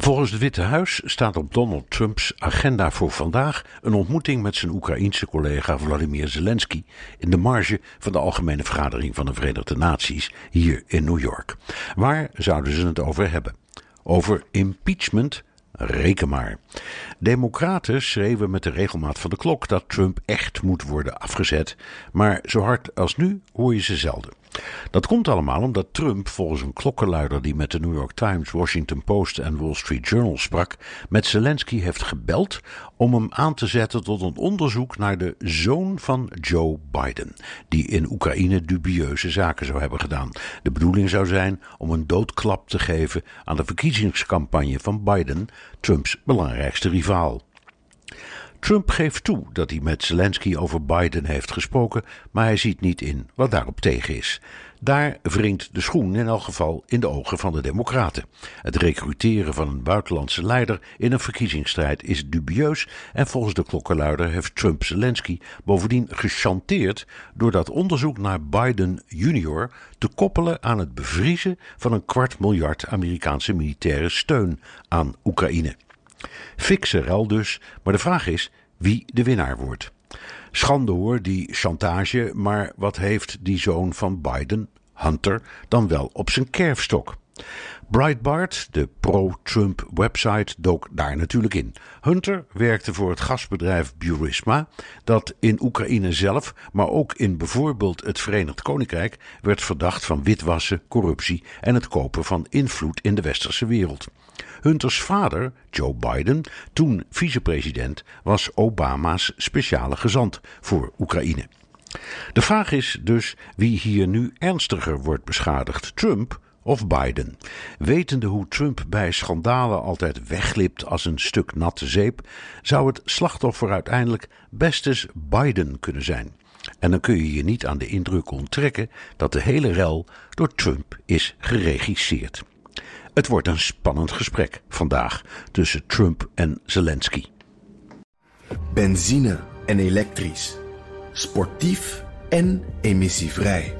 Volgens het Witte Huis staat op Donald Trumps agenda voor vandaag een ontmoeting met zijn Oekraïense collega Vladimir Zelensky in de marge van de Algemene Vergadering van de Verenigde Naties hier in New York. Waar zouden ze het over hebben? Over impeachment Reken maar. Democraten schreven met de regelmaat van de klok dat Trump echt moet worden afgezet, maar zo hard als nu hoor je ze zelden. Dat komt allemaal omdat Trump, volgens een klokkenluider die met de New York Times, Washington Post en Wall Street Journal sprak, met Zelensky heeft gebeld om hem aan te zetten tot een onderzoek naar de zoon van Joe Biden, die in Oekraïne dubieuze zaken zou hebben gedaan. De bedoeling zou zijn om een doodklap te geven aan de verkiezingscampagne van Biden, Trumps belangrijkste rivaal. Trump geeft toe dat hij met Zelensky over Biden heeft gesproken, maar hij ziet niet in wat daarop tegen is. Daar wringt de schoen in elk geval in de ogen van de Democraten. Het recruteren van een buitenlandse leider in een verkiezingsstrijd is dubieus en volgens de klokkenluider heeft Trump Zelensky bovendien gechanteerd door dat onderzoek naar Biden junior te koppelen aan het bevriezen van een kwart miljard Amerikaanse militaire steun aan Oekraïne. Fikse ruil dus, maar de vraag is wie de winnaar wordt. Schande hoor, die chantage, maar wat heeft die zoon van Biden, Hunter, dan wel op zijn kerfstok? Breitbart, de pro-Trump website, dook daar natuurlijk in. Hunter werkte voor het gasbedrijf Burisma, dat in Oekraïne zelf, maar ook in bijvoorbeeld het Verenigd Koninkrijk, werd verdacht van witwassen, corruptie en het kopen van invloed in de westerse wereld. Hunters vader, Joe Biden, toen vicepresident, was Obama's speciale gezant voor Oekraïne. De vraag is dus wie hier nu ernstiger wordt beschadigd: Trump of Biden. Wetende hoe Trump bij schandalen altijd wegglipt als een stuk natte zeep, zou het slachtoffer uiteindelijk best eens Biden kunnen zijn. En dan kun je je niet aan de indruk onttrekken dat de hele rel door Trump is geregisseerd. Het wordt een spannend gesprek vandaag tussen Trump en Zelensky. Benzine en elektrisch. Sportief en emissievrij.